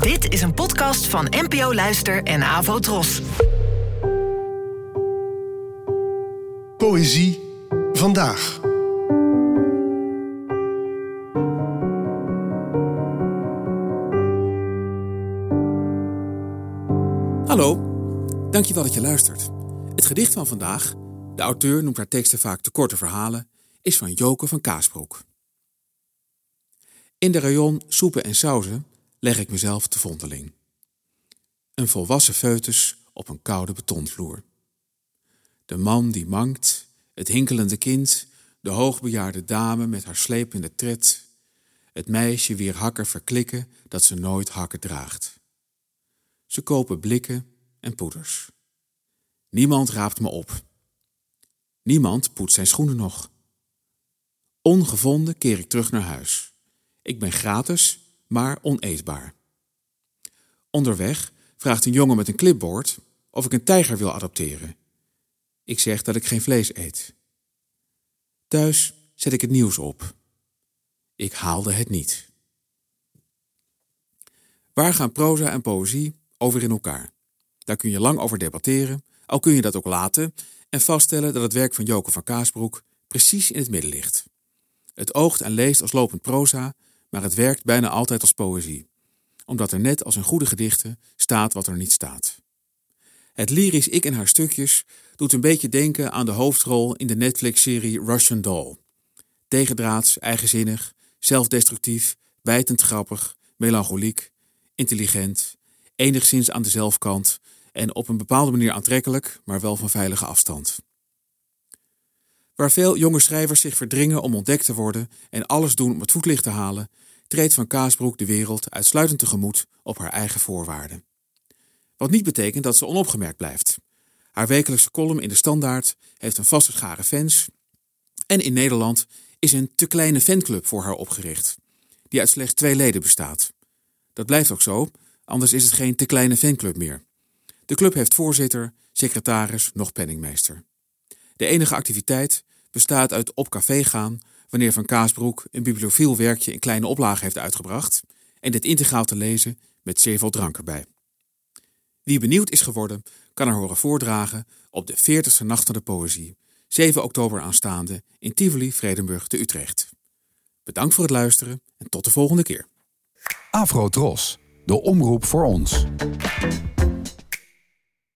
Dit is een podcast van NPO Luister en Avo Tros. Poëzie vandaag. Hallo, dankjewel dat je luistert. Het gedicht van vandaag, de auteur noemt haar teksten vaak te korte verhalen, is van Joke van Kaasbroek. In de rayon soepen en sauzen leg ik mezelf te vondeling. Een volwassen foetus op een koude betonvloer. De man die mankt, het hinkelende kind, de hoogbejaarde dame met haar slepende tred, het meisje wier hakken verklikken dat ze nooit hakken draagt. Ze kopen blikken en poeders. Niemand raapt me op. Niemand poetst zijn schoenen nog. Ongevonden keer ik terug naar huis. Ik ben gratis, maar oneetbaar. Onderweg vraagt een jongen met een clipboard of ik een tijger wil adopteren. Ik zeg dat ik geen vlees eet. Thuis zet ik het nieuws op. Ik haalde het niet. Waar gaan proza en poëzie over in elkaar? Daar kun je lang over debatteren, al kun je dat ook laten en vaststellen dat het werk van Joke van Kaasbroek precies in het midden ligt. Het oogt en leest als lopend proza, maar het werkt bijna altijd als poëzie, omdat er net als in goede gedichten staat wat er niet staat. Het lyrisch ik en haar stukjes doet een beetje denken aan de hoofdrol in de Netflix-serie Russian Doll. Tegendraads, eigenzinnig, zelfdestructief, bijtend grappig, melancholiek, intelligent, enigszins aan de zelfkant en op een bepaalde manier aantrekkelijk, maar wel van veilige afstand. Waar veel jonge schrijvers zich verdringen om ontdekt te worden en alles doen om het voetlicht te halen, treedt Van Kaasbroek de wereld uitsluitend tegemoet op haar eigen voorwaarden. Wat niet betekent dat ze onopgemerkt blijft. Haar wekelijkse column in de Standaard heeft een vaste schare fans. En in Nederland is een te kleine fanclub voor haar opgericht, die uit slechts twee leden bestaat. Dat blijft ook zo, anders is het geen te kleine fanclub meer. De club heeft voorzitter, secretaris, nog penningmeester. De enige activiteit bestaat uit op café gaan wanneer Van Kaasbroek een bibliofiel werkje in kleine oplagen heeft uitgebracht en dit integraal te lezen met zeer veel drank erbij. Wie benieuwd is geworden, kan er horen voordragen op de 40ste Nacht van de Poëzie, 7 oktober aanstaande in Tivoli, Vredenburg te Utrecht. Bedankt voor het luisteren en tot de volgende keer. Afro Tros, de omroep voor ons.